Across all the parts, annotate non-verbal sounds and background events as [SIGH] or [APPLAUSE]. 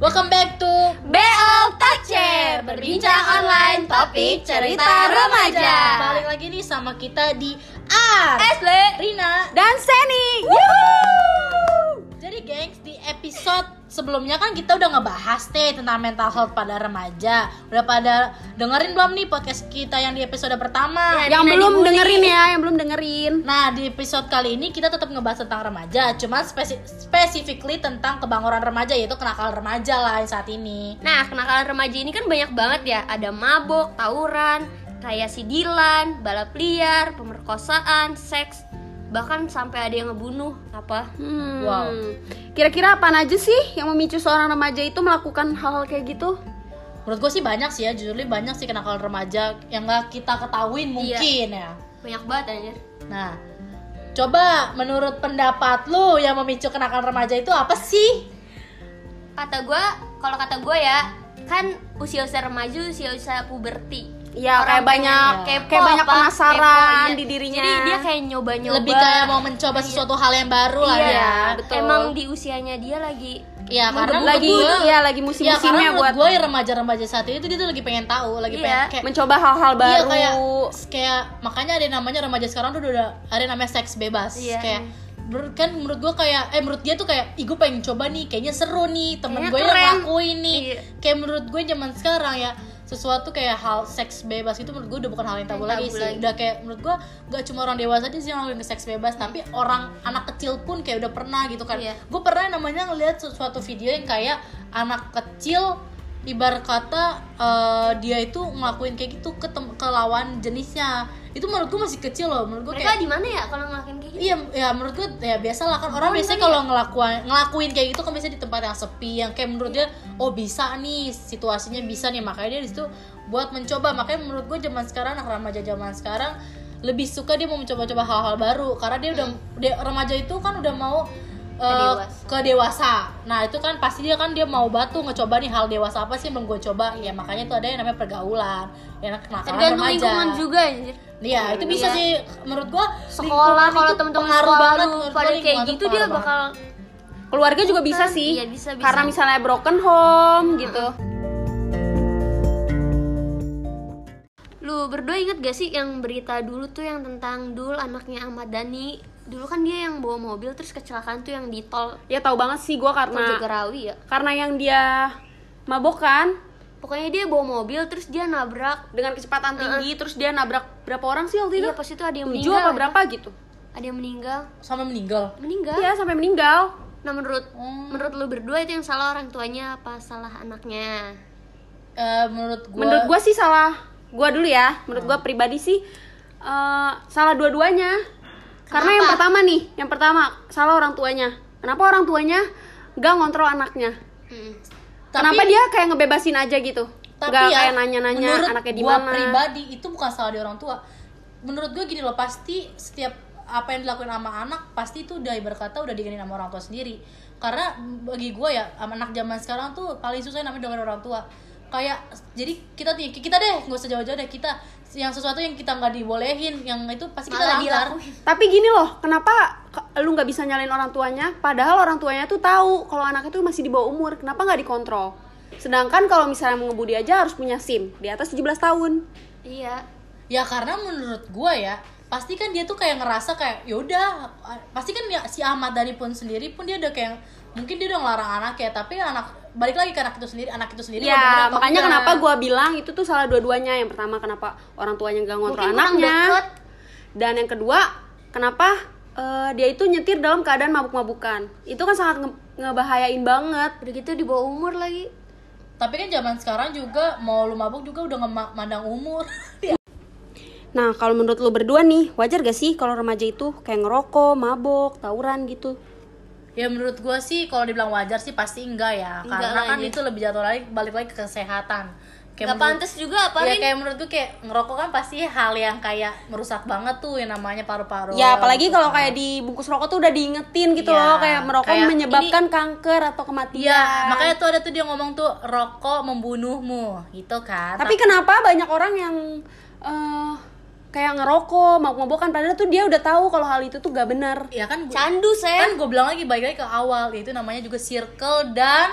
Welcome back to BO Toucher Berbincang online topik cerita remaja. Balik lagi nih sama kita di Ar Asle Rina dan Seni. Jadi gengs di episode sebelumnya kan kita udah ngebahas nih tentang mental health pada remaja Udah pada dengerin belum nih podcast kita yang di episode pertama? Yang Dina belum dibully. dengerin ya, yang belum dengerin Nah di episode kali ini kita tetap ngebahas tentang remaja Cuma spesi- specifically tentang kebanguran remaja yaitu kenakalan remaja lah yang saat ini Nah, kenakalan remaja ini kan banyak banget ya. Ada mabok, tawuran, kayak sidilan, balap liar, pemerkosaan, seks, bahkan sampai ada yang ngebunuh. Apa? Hmm. Wow. Kira-kira apa aja sih yang memicu seorang remaja itu melakukan hal-hal kayak gitu? Menurut gue sih banyak sih ya, jujur banyak sih kenakalan remaja yang gak kita ketahuin mungkin ya. Banyak banget anjir. Nah, coba menurut pendapat lu yang memicu kenakalan remaja itu apa sih? Kata gue, kalau kata gue ya, kan usia-usia remaja, usia-usia puberti. Ya, Orang kayak banyak pengen kepo kayak banyak apa, penasaran kepo, iya. di dirinya. Jadi dia kayak nyoba-nyoba. Lebih kayak mau mencoba sesuatu hal yang baru lah Iya, ya. betul. Emang di usianya dia lagi Iya, karena lagi gua- ya lagi Ya karena musim-musimnya menurut buat gue remaja-remaja saat itu dia tuh lagi pengen tahu, lagi Iya. pengen kayak mencoba hal-hal baru. Iya kayak kayak makanya ada yang namanya remaja sekarang tuh udah ada yang namanya seks bebas. Iya. Kayak menurut kan menurut gue kayak eh menurut dia tuh kayak ih gue pengen coba nih kayaknya seru nih temen Kayaknya gue yang keren." ngelakuin nih Iya. kayak menurut gue zaman sekarang ya sesuatu kayak hal seks bebas itu menurut gue udah bukan hal yang tabu Yang lagi tabu sih lagi. udah kayak menurut gue gak cuma orang dewasa aja sih yang ngelakuin seks bebas tapi orang anak kecil pun kayak udah pernah gitu kan Iya. gue pernah namanya ngeliat sesuatu video yang kayak anak kecil ibarat kata eh, dia itu ngelakuin kayak gitu ke, ke lawan jenisnya itu menurut gue masih kecil loh menurut gue mereka di mana ya kalau ngelakuin kayak gitu? Iya, ya menurut gue ya biasa lah kan orang Oh, biasanya iya. kalau ngelakuin ngelakuin kayak gitu kan biasanya di tempat yang sepi yang kayak menurut dia oh bisa nih situasinya bisa nih. Makanya dia di situ buat mencoba. Makanya menurut gue zaman sekarang anak remaja zaman sekarang lebih suka dia mau mencoba-coba hal-hal baru. Karena dia udah dia, remaja itu kan udah mau dewasa. ke dewasa. Nah itu kan pasti dia kan dia mau batu ngecoba nih hal dewasa apa sih yang belum gue coba ya makanya itu ada yang namanya pergaulan yang kenakalan Tergantung remaja. lingkungan juga anjir. Iya, itu bisa sih menurut gua Sekolah kalau temen-temen pengaruh sekolah banget pada kayak gitu dia bakal keluarga juga bisa sih. Iya, bisa, bisa. Karena misalnya broken home gitu. Lu berdua inget gak sih yang berita dulu tuh yang tentang Dul anaknya Ahmad Dhani Dulu kan dia yang bawa mobil terus kecelakaan tuh yang di tol Ya tahu banget sih gua Tol karena Jagarawi ya karena yang dia mabok kan Pokoknya dia bawa mobil terus dia nabrak dengan kecepatan tinggi terus dia nabrak berapa orang sih waktu itu? Iya pas itu ada yang Tujuh meninggal apa ya. berapa gitu? Ada yang meninggal sama meninggal. Meninggal Iya sampai meninggal. Nah menurut Hmm. menurut lu berdua itu yang salah orang tuanya apa salah anaknya Eh, menurut gua Menurut gua sih salah. Gua dulu ya. Menurut gua pribadi sih eh, salah dua-duanya. Karena yang pertama nih, yang pertama salah orang tuanya. Kenapa orang tuanya gak ngontrol anaknya? Hmm. Tapi- Kenapa dia kayak ngebebasin aja gitu? tapi Gak ya, kayak nanya-nanya anaknya di gua mana. pribadi itu bukan salah di orang tua. Menurut gua gini loh, pasti setiap apa yang dilakuin sama anak pasti itu udah ibarat kata udah digenin sama orang tua sendiri. Karena bagi gua ya anak zaman sekarang tuh paling susah namanya dengan orang tua. Kayak jadi kita nih kita deh nggak usah jauh-jauh deh kita yang sesuatu yang kita nggak dibolehin yang itu pasti kita langgar. Tapi gini loh, kenapa ke- lu nggak bisa nyalain orang tuanya? Padahal orang tuanya tuh tahu kalau anak itu masih di bawah umur. Kenapa nggak dikontrol? Sedangkan kalau misalnya mengemudi aja harus punya SIM di atas 17 tahun. Iya Ya karena menurut gua ya pasti kan dia tuh kayak ngerasa kayak yaudah pasti kan ya, si Ahmad Dhani pun sendiri pun dia udah kayak mungkin dia udah ngelarang anak ya tapi anak balik lagi ke anak itu sendiri anak itu sendiri Ya, makanya enggak. kenapa gua bilang itu tuh salah dua-duanya. Yang pertama kenapa orang tuanya gak ngontrol Mungkin anaknya. deket. Dan yang kedua, kenapa eh, dia itu nyetir dalam keadaan mabuk-mabukan. Itu kan sangat nge- ngebahayain banget. Udah gitu di bawah umur lagi tapi kan zaman sekarang juga mau lu mabuk juga udah nggak mandang umur [LAUGHS] Nah, kalau menurut lu berdua nih, wajar gak sih kalau remaja itu kayak ngerokok, mabok, tawuran gitu? ya menurut gua sih kalau dibilang wajar sih pasti enggak ya Enggak karena kan lagi. itu lebih jatuh lagi balik lagi ke kesehatan Gak menurut- pantas juga apa ya kayak menurut gue kayak ngerokok kan pasti hal yang kayak merusak banget tuh yang namanya paru-paru Ya, apalagi kalau kan. kayak di bungkus rokok tuh udah diingetin gitu Iya, loh, kayak merokok kayak menyebabkan kanker atau kematian. Iya, makanya tuh ada tuh dia ngomong tuh rokok membunuhmu, gitu kan. Tapi kenapa banyak orang yang eh, kayak ngerokok, mabuk-mabukan padahal tuh dia udah tahu kalau hal itu tuh gak benar. ya kan gua- Candu, Sen. kan gue bilang lagi balik lagi ke awal yaitu namanya juga circle dan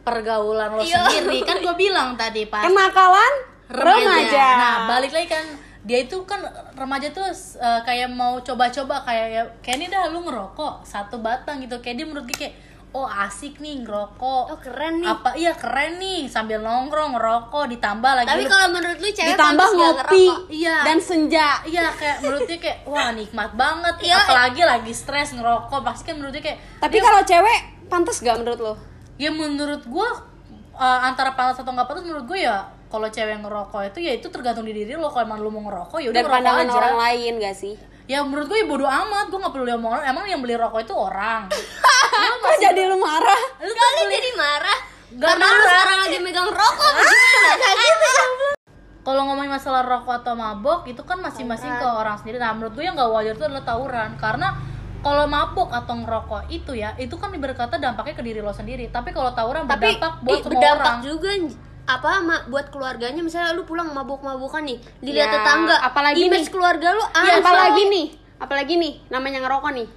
pergaulan lo Iya. sendiri kan gue bilang tadi pas kenakalan remaja, Nah, balik lagi kan dia itu kan remaja tuh eh, kayak mau coba-coba kayak ya kayak ini dah lu ngerokok satu batang gitu kayak dia menurut dia kayak oh asik nih ngerokok. Oh, keren nih. apa? Iya keren nih. Sambil nongkrong ngerokok ditambah lagi Tapi lu- kalau menurut lu cewek ditambah ngopi? Iya. dan senja. Iya kayak menurut dia kayak wah nikmat banget. Iya. apalagi lagi stres ngerokok. Pasti kan menurut dia kayak tapi kalau cewek pantas gak menurut lo ya menurut gua uh, antara pantas atau nggak pantas menurut gue ya kalau cewek ngerokok itu ya itu tergantung di diri lo. Kalau emang lo mau ngerokok ya udah ngerokok pandangan aja. orang lain gak sih? Ya menurut gue ya bodo amat. Gue nggak perlu lihat orang emang yang beli rokok itu orang [LAUGHS] kok jadi lu marah lu Kali jadi marah. Lu marah. sekarang lagi megang rokok. gimana? kalau ngomongin masalah rokok atau mabok itu kan masing-masing ke orang sendiri nah menurut gue yang nggak wajar itu adalah tawuran karena kalau mabok atau ngerokok itu ya itu kan berkata dampaknya ke diri lo sendiri tapi kalau tawuran Tapi berdampak buat semua berdampak orang juga apa ma, buat keluarganya misalnya lu pulang mabuk-mabukan nih dilihat Ya, tetangga apalagi image nih. keluarga lu ah Ya, apalagi nih apalagi nih namanya ngerokok nih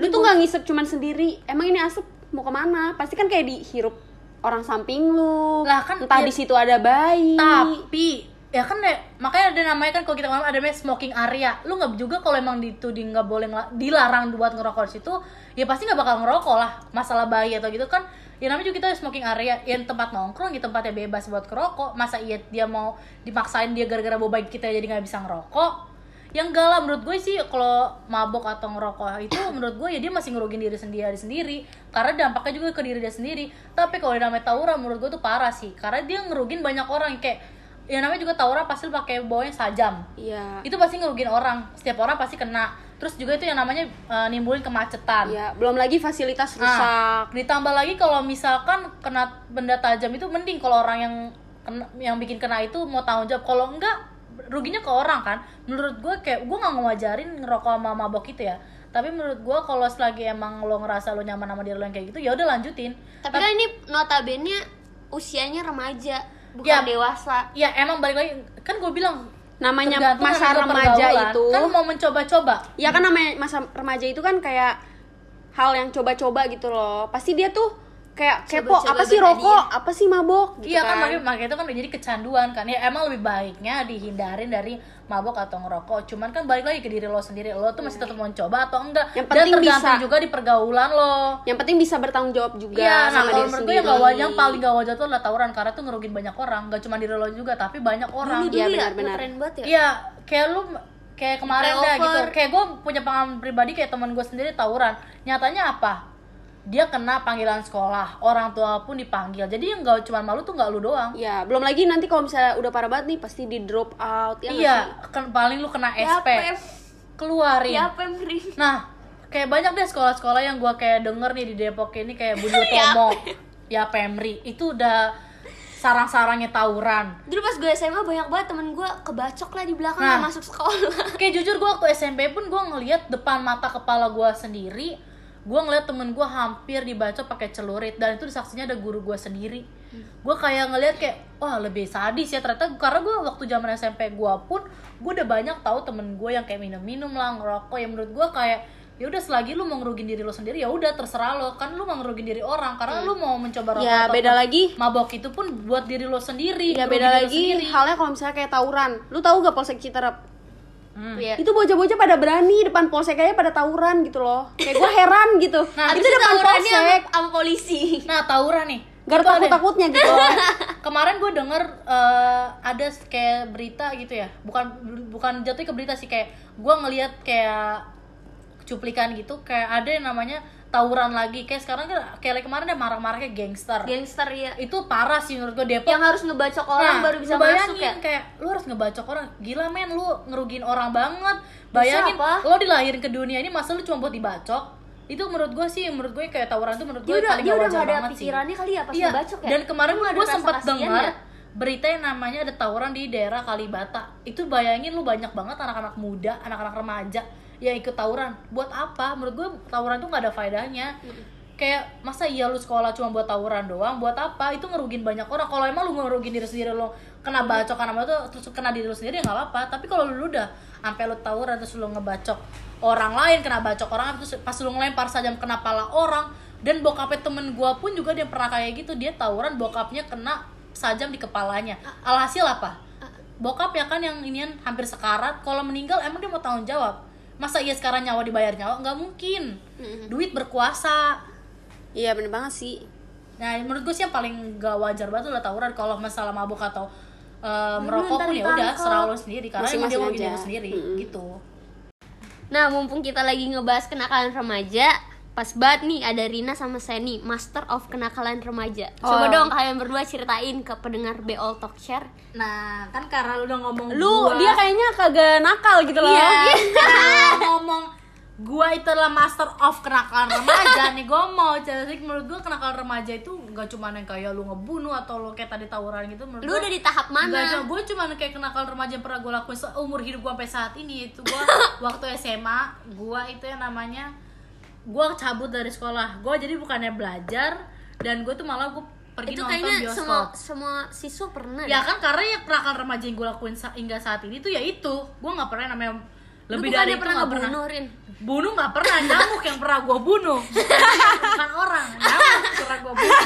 lu tuh nggak ngisep cuman sendiri. Emang ini asap mau ke mana? Pasti kan kayak dihirup orang samping lu. Lah, kan entah ya- di situ ada bayi. Tapi ya kan deh makanya ada namanya kan kalau kita ngomong ada namanya smoking area. Lu nggak juga kalau emang dituding nggak boleh dilarang buat ngerokok di situ ya pasti nggak bakal ngerokok lah. Masalah bayi atau gitu kan ya namanya juga kita smoking area. Yang tempat nongkrong di tempatnya bebas buat ngerokok. Masa iya dia mau dipaksain dia gara-gara bawa bayi kita jadi nggak bisa ngerokok yang enggak lah menurut gue sih kalau mabok atau ngerokok itu [COUGHS] menurut gue ya dia masih ngerugin diri sendiri sendiri. Karena dampaknya juga ke diri dia sendiri. Tapi kalau yang namanya tawuran menurut gue tuh parah sih. Karena dia ngerugin banyak orang. Kayak ya namanya juga tawuran pasti pakai bawahnya sajam. Iya. Itu pasti ngerugin orang. Setiap orang pasti kena. Terus juga itu yang namanya eh, nimbulin kemacetan. Ya belum lagi fasilitas Nah, rusak. ditambah lagi kalau misalkan kena benda tajam itu mending kalau orang yang kena, yang bikin kena itu mau tanggung jawab. Kalau enggak ruginya ke orang kan? Menurut gue kayak gue nggak ngewajarin ngerokok sama mabok itu ya. Tapi menurut gue kalau selagi emang lo ngerasa lo nyaman sama diri lo yang kayak gitu ya udah lanjutin. Tapi kan ini notabene usianya remaja bukan Ya. dewasa. Ya emang balik lagi kan gue bilang namanya masa remaja pergaulan. itu. Kan mau mencoba-coba. Ya kan namanya masa remaja itu kan kayak hal yang coba-coba gitu loh. Pasti dia tuh kayak kepo Coba-coba apa sih rokok? Apa sih mabok? Gitu iya kan makanya, makanya itu kan udah jadi kecanduan kan. Ya emang lebih baiknya dihindarin dari mabok atau ngerokok. Cuman kan balik lagi ke diri lo sendiri. Lo tuh masih tetap mau coba atau enggak? Yang Dan penting tergantung bisa. juga di pergaulan lo. Yang penting bisa bertanggung jawab juga Iya, nah sama diri menurut gue sendiri. yang gak yang paling gak wajar tuh adalah tawuran. Karena tuh ngerugin banyak orang, gak cuma diri lo juga tapi banyak orang. Iya, ya benar-benar. ya. Iya, kayak lu kayak kemarin dah gitu. Kayak gue punya pengalaman pribadi kayak teman gue sendiri tawuran. Nyatanya apa? Dia kena panggilan sekolah, orang tua pun dipanggil. Jadi yang gak cuma malu tuh gak lu doang. ya belum lagi nanti kalau misalnya udah parah banget nih pasti di drop out ya nggak iya, kan paling lu kena Ya, SP. Pem. Keluarin. ya pemri Nah, kayak banyak deh sekolah-sekolah yang gua kayak denger nih di Depok ini kayak Budi [LAUGHS] Ya, Utomo, ya Pemri, itu udah sarang-sarangnya tawuran. dulu pas gue SMA banyak banget temen gue kebacok lah di belakang Nah. nggak masuk sekolah Kayak jujur gua waktu SMP pun gua ngeliat depan mata kepala gua sendiri, gua ngeliat temen gua hampir dibacok pakai celurit dan itu saksinya ada guru gua sendiri. Gua kayak ngeliat kayak wah lebih sadis ya ternyata. Karena gua waktu zaman SMP gua pun gua udah banyak tahu temen gua yang kayak minum-minum lah ngerokok. Yang menurut gua kayak ya udah selagi lu mau ngerugin diri lo sendiri ya udah terserah lo. Kan lu mau ngerugin diri orang karena lu mau mencoba rokok ya beda lagi. Mabok itu pun buat diri lo sendiri ya beda lagi halnya kalau misalnya kayak tawuran. Lu tahu gak polsek Citerep Hmm. Iya. itu bocah-bocah pada berani depan polsek aja pada tawuran gitu loh. Kayak gue heran gitu. [LAUGHS] Nah, itu depan tawurannya sama, polsek. sama polisi. Nah tawuran nih. Gak ada takut-takutnya gitu [LAUGHS] kemarin gue denger eh, ada kayak berita gitu ya. Bukan bukan jatuh ke berita sih. Kayak gue ngelihat kayak cuplikan gitu. Kayak ada yang namanya tawuran lagi. Kayak sekarang kan kayak kemarin ada marah-marah kayak gangster. Gangster ya itu parah sih menurut gue Depok yang harus ngebacok orang Nah, baru bisa masuk ya? kayak lu harus ngebacok orang. Gila men lu ngerugiin orang banget. Bayangin lo dilahirin ke dunia ini masa lu cuma buat dibacok? Itu menurut gue sih menurut gue kayak tawuran tuh menurut gue paling dia gak udah gak ada banget sih. pikirannya kali ya pas Iya, ngebacok ya? dan kemarin gue sempat dengar ya? berita yang namanya ada tawuran di daerah Kalibata. Itu bayangin lu banyak banget anak-anak muda anak-anak remaja yang ikut tawuran. Buat apa? Menurut gue tawuran tuh nggak ada faedahnya. Kayak masa iya lu sekolah cuma buat tawuran doang? Buat apa? Itu ngerugin banyak orang. Kalau emang lu ngerugin diri sendiri lu kena bacokan sama itu terus kena diri lu sendiri ya nggak apa-apa. Tapi kalau lu udah sampai lu tawuran terus lu ngebacok orang lain kena bacok orang terus pas lu ngelempar saja kena pala orang dan bokapnya temen gue pun juga dia pernah kayak gitu. Dia tawuran bokapnya kena sajam di kepalanya. Alhasil apa? Bokap ya kan yang inian hampir sekarat kalau meninggal emang dia mau tanggung jawab masa iya sekarang nyawa dibayar nyawa? Nggak mungkin. Duit berkuasa. Iya bener banget sih. Nah menurut gue sih yang paling gak wajar banget adalah tawuran. Kalau masalah mabuk atau eh, merokok pun ya udah serah lo sendiri. Karena emang dia Masing-masing mau sendiri Mm-mm. gitu. Nah, mumpung kita lagi ngebahas kenakalan remaja, pas banget nih ada Rina sama Seni, Master of Kenakalan Remaja. Coba Oh. dong kalian berdua ceritain ke pendengar Be All Talk Share. nah kan karena lu udah ngomong lu gua, dia kayaknya kagak nakal gitu loh iya [LAUGHS] Karena ngomong gua itu adalah master of kenakalan remaja nih gua mau jadi menurut gua kenakalan remaja itu gak cuma yang kayak lu ngebunuh atau lu kayak tadi tawuran gitu menurut Lu gua- udah di tahap Enggak, mana? cuma gue cuma kayak kenakalan remaja yang pernah gue lakuin seumur hidup gue sampai saat ini itu gue [LAUGHS] waktu SMA gue itu yang namanya gue cabut dari sekolah gue jadi bukannya belajar dan gue tuh malah gue pergi Itu nonton kayaknya bioskop semua semua siswa pernah. ya deh. kan karena ya kenakalan remaja yang gue lakuin sa- hingga saat ini tuh ya itu gue nggak pernah namanya lebih dari itu pernah nggak pernah ngebunuh, Rin? bunuh nggak pernah nyamuk yang pernah gue bunuh [LAUGHS] bukan orang nyamuk pernah gue bunuh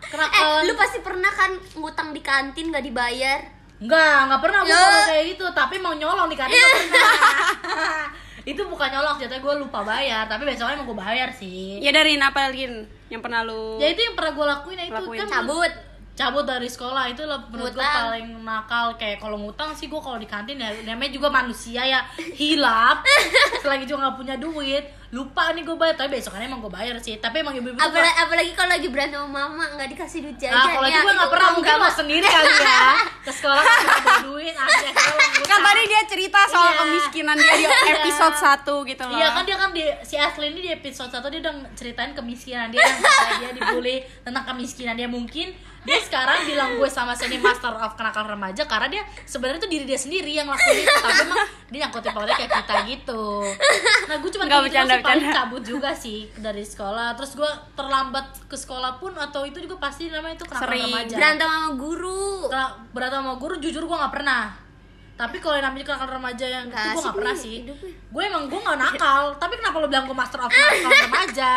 Eh, kenakalan lu pasti pernah kan ngutang di kantin gak dibayar? Enggak, enggak pernah gue Ya. kayak gitu, tapi mau nyolong di kantin pernah. [LAUGHS] itu bukan nyolong, jatuhnya gue lupa bayar, tapi besoknya emang gue bayar sih. ya dari apa lagi yang pernah lu Ya itu yang pernah gue lakuin ya itu Lakuin. kan Cabut. cabut dari sekolah itu lah menurut gue paling nakal kayak kalau ngutang sih gue kalau di kantin ya namanya juga manusia ya hilap [LAUGHS] selagi juga nggak punya duit lupa nih gue bayar tapi besokannya emang gue bayar sih. Tapi emang ibu-ibu Apalagi, apalagi kalau lagi berantem sama mama nggak dikasih duit jajan. Ah, kalau ya, itu gue nggak pernah mungkin lo sendiri kali ya. Ke sekolah nggak pernah bawa duit akhirnya [LAUGHS] kan tadi dia cerita soal Iya. kemiskinan dia di [LAUGHS] episode 1 gitu loh. Iya kan dia kan di si Ashley ini di episode 1 dia udah ceritain kemiskinan dia yang dia dibully tentang kemiskinan dia. Mungkin dia sekarang bilang gue sama Seni Master of Kenakalan Remaja karena dia sebenarnya tuh diri dia sendiri yang lakuin itu. Tapi emang dia nyangkutin pautnya kayak kita gitu. Nah gue cuma Nggak kayak gitu bercanda, paling cabut juga sih dari sekolah. Terus gue terlambat ke sekolah pun atau itu juga pasti namanya itu Sering. remaja. Berantem sama guru. Berantem sama guru jujur gue nggak pernah. Tapi kalau yang namanya kenakalan remaja yang Nggak itu gue nggak pernah sih gue. Emang gue nggak nakal. Tapi kenapa lo bilang gue master of kenakalan remaja?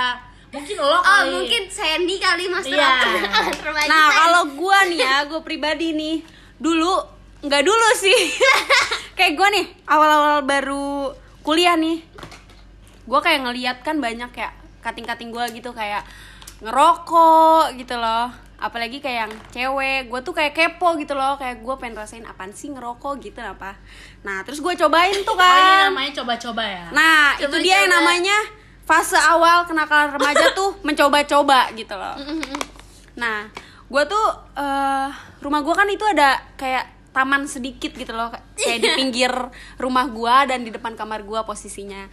Mungkin lo Oh, kali. mungkin Sandy kali Master Iya. of Kenakalan Remaja. Nah kalau gua nih ya, gue pribadi nih. Dulu, nggak dulu sih. [LAUGHS] Kayak gue nih, awal-awal baru kuliah nih Gue kayak ngeliat kan banyak kayak kating-kating gue gitu Kayak ngerokok gitu loh Apalagi kayak yang cewek Gue tuh kayak kepo gitu loh Kayak gue pengen rasain apaan sih ngerokok gitu apa Nah terus gue cobain tuh oh ini kan namanya coba-coba ya Nah, itu Coba-coba. dia yang namanya fase awal kenakalan remaja tuh [LAUGHS] mencoba-coba gitu loh. Nah, gue tuh eh, rumah gue kan itu ada kayak taman sedikit gitu loh, kayak di [LAUGHS] pinggir rumah gue dan di depan kamar gue posisinya.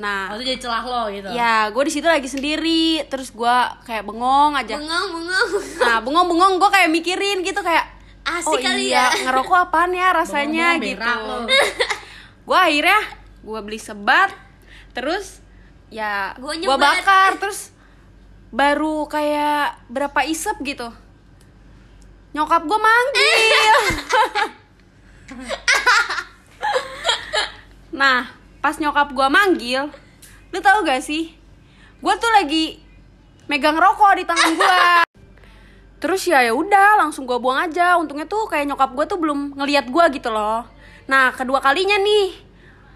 Nah, oh, itu jadi celah lo gitu ya gue di situ lagi sendiri, terus gue kayak bengong aja. bengong bengong. Nah, bengong-bengong gue kayak mikirin gitu kayak Asik oh kali iya, ya. ngerokok apaan ya rasanya Bengong-bengong gitu. berak lo. [LAUGHS] gue akhirnya gue beli sebat, terus ya gue bakar, terus baru kayak berapa isep gitu. Nyokap gue manggil. [LAUGHS] nah, pas nyokap gue manggil, lu tahu gak sih? Gue tuh lagi megang rokok di tangan gue. Terus ya ya udah langsung gue buang aja. Untungnya tuh kayak nyokap gue tuh belum ngeliat gue gitu loh. Nah kedua kalinya nih,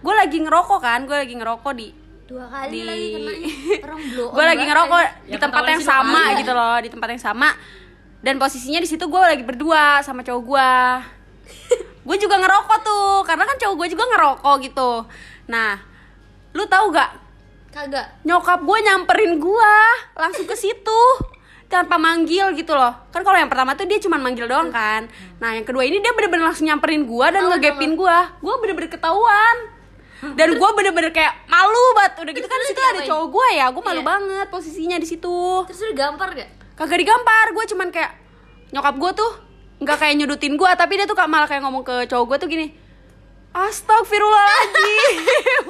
gue lagi ngerokok kan, gue lagi ngerokok di Dua kali Di- lagi. Orang [LAUGHS] blow gue lagi ngerokok anjing. di Ya, tempat yang sama kali. gitu loh di tempat yang sama dan posisinya di situ gue lagi berdua sama cowok gue [LAUGHS] gue juga ngerokok tuh karena kan cowok gue juga ngerokok gitu nah lu tahu gak? Kagak. nyokap gue nyamperin gue langsung ke situ tanpa manggil gitu loh. Kan kalau yang pertama tuh dia cuma manggil doang kan. Nah yang kedua ini dia bener-bener langsung nyamperin gue dan ngegepin gue gue bener-bener ketahuan. Dan gue bener-bener kayak malu banget. Udah gitu kan di situ ada cowok gue ya gue malu Iya. banget posisinya di situ. Terus lu gampar gak? kagak digampar gue cuman kayak nyokap gue tuh nggak kayak nyudutin gue tapi dia tuh malah kayak ngomong ke cowok gue tuh gini Astagfirullahaladzim.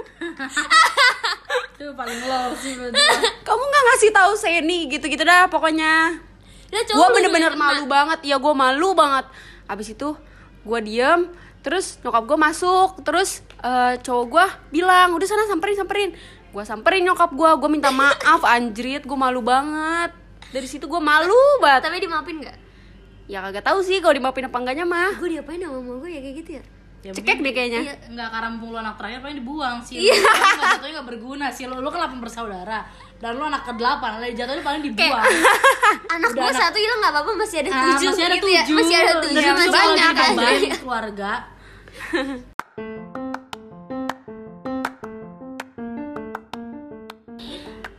[LAUGHS] Itu paling lo sih. Kamu nggak ngasih tahu Seni gitu-gitu dah pokoknya. Gue bener-bener malu banget. Ya gue malu banget. Abis itu gue diem terus nyokap gue masuk terus eh, cowok gue bilang udah sana samperin samperin. Gue samperin nyokap gue gue minta maaf [LAUGHS] anjrit gue malu banget. Dari situ gue malu banget. Tapi dimaafin nggak? ya kagak tahu sih kalau dimaafin apa enggaknya mah. Gue diapain sama mama gue ya kayak gitu ya? Ya, cekek deh kayaknya Iya. Enggak karena mumpung lu anak terakhir paling dibuang sih. Iya. Enggak jatuhnya enggak berguna sih. Lu, lu kan 8 bersaudara dan lu anak ke-8, lah jatuhnya paling dibuang. [LAUGHS] Anak gue anak- satu hilang nggak apa-apa masih ada Ah, tujuh masih ada gitu ya. tujuh. Masih ada tujuh masih banyak kan. [LAUGHS] keluarga.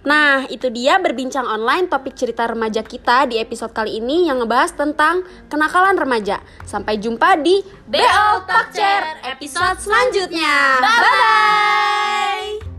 Nah, itu dia berbincang online topik cerita remaja kita di episode kali ini yang ngebahas tentang kenakalan remaja. Sampai jumpa di BO Talk Chair episode selanjutnya. Bye-bye!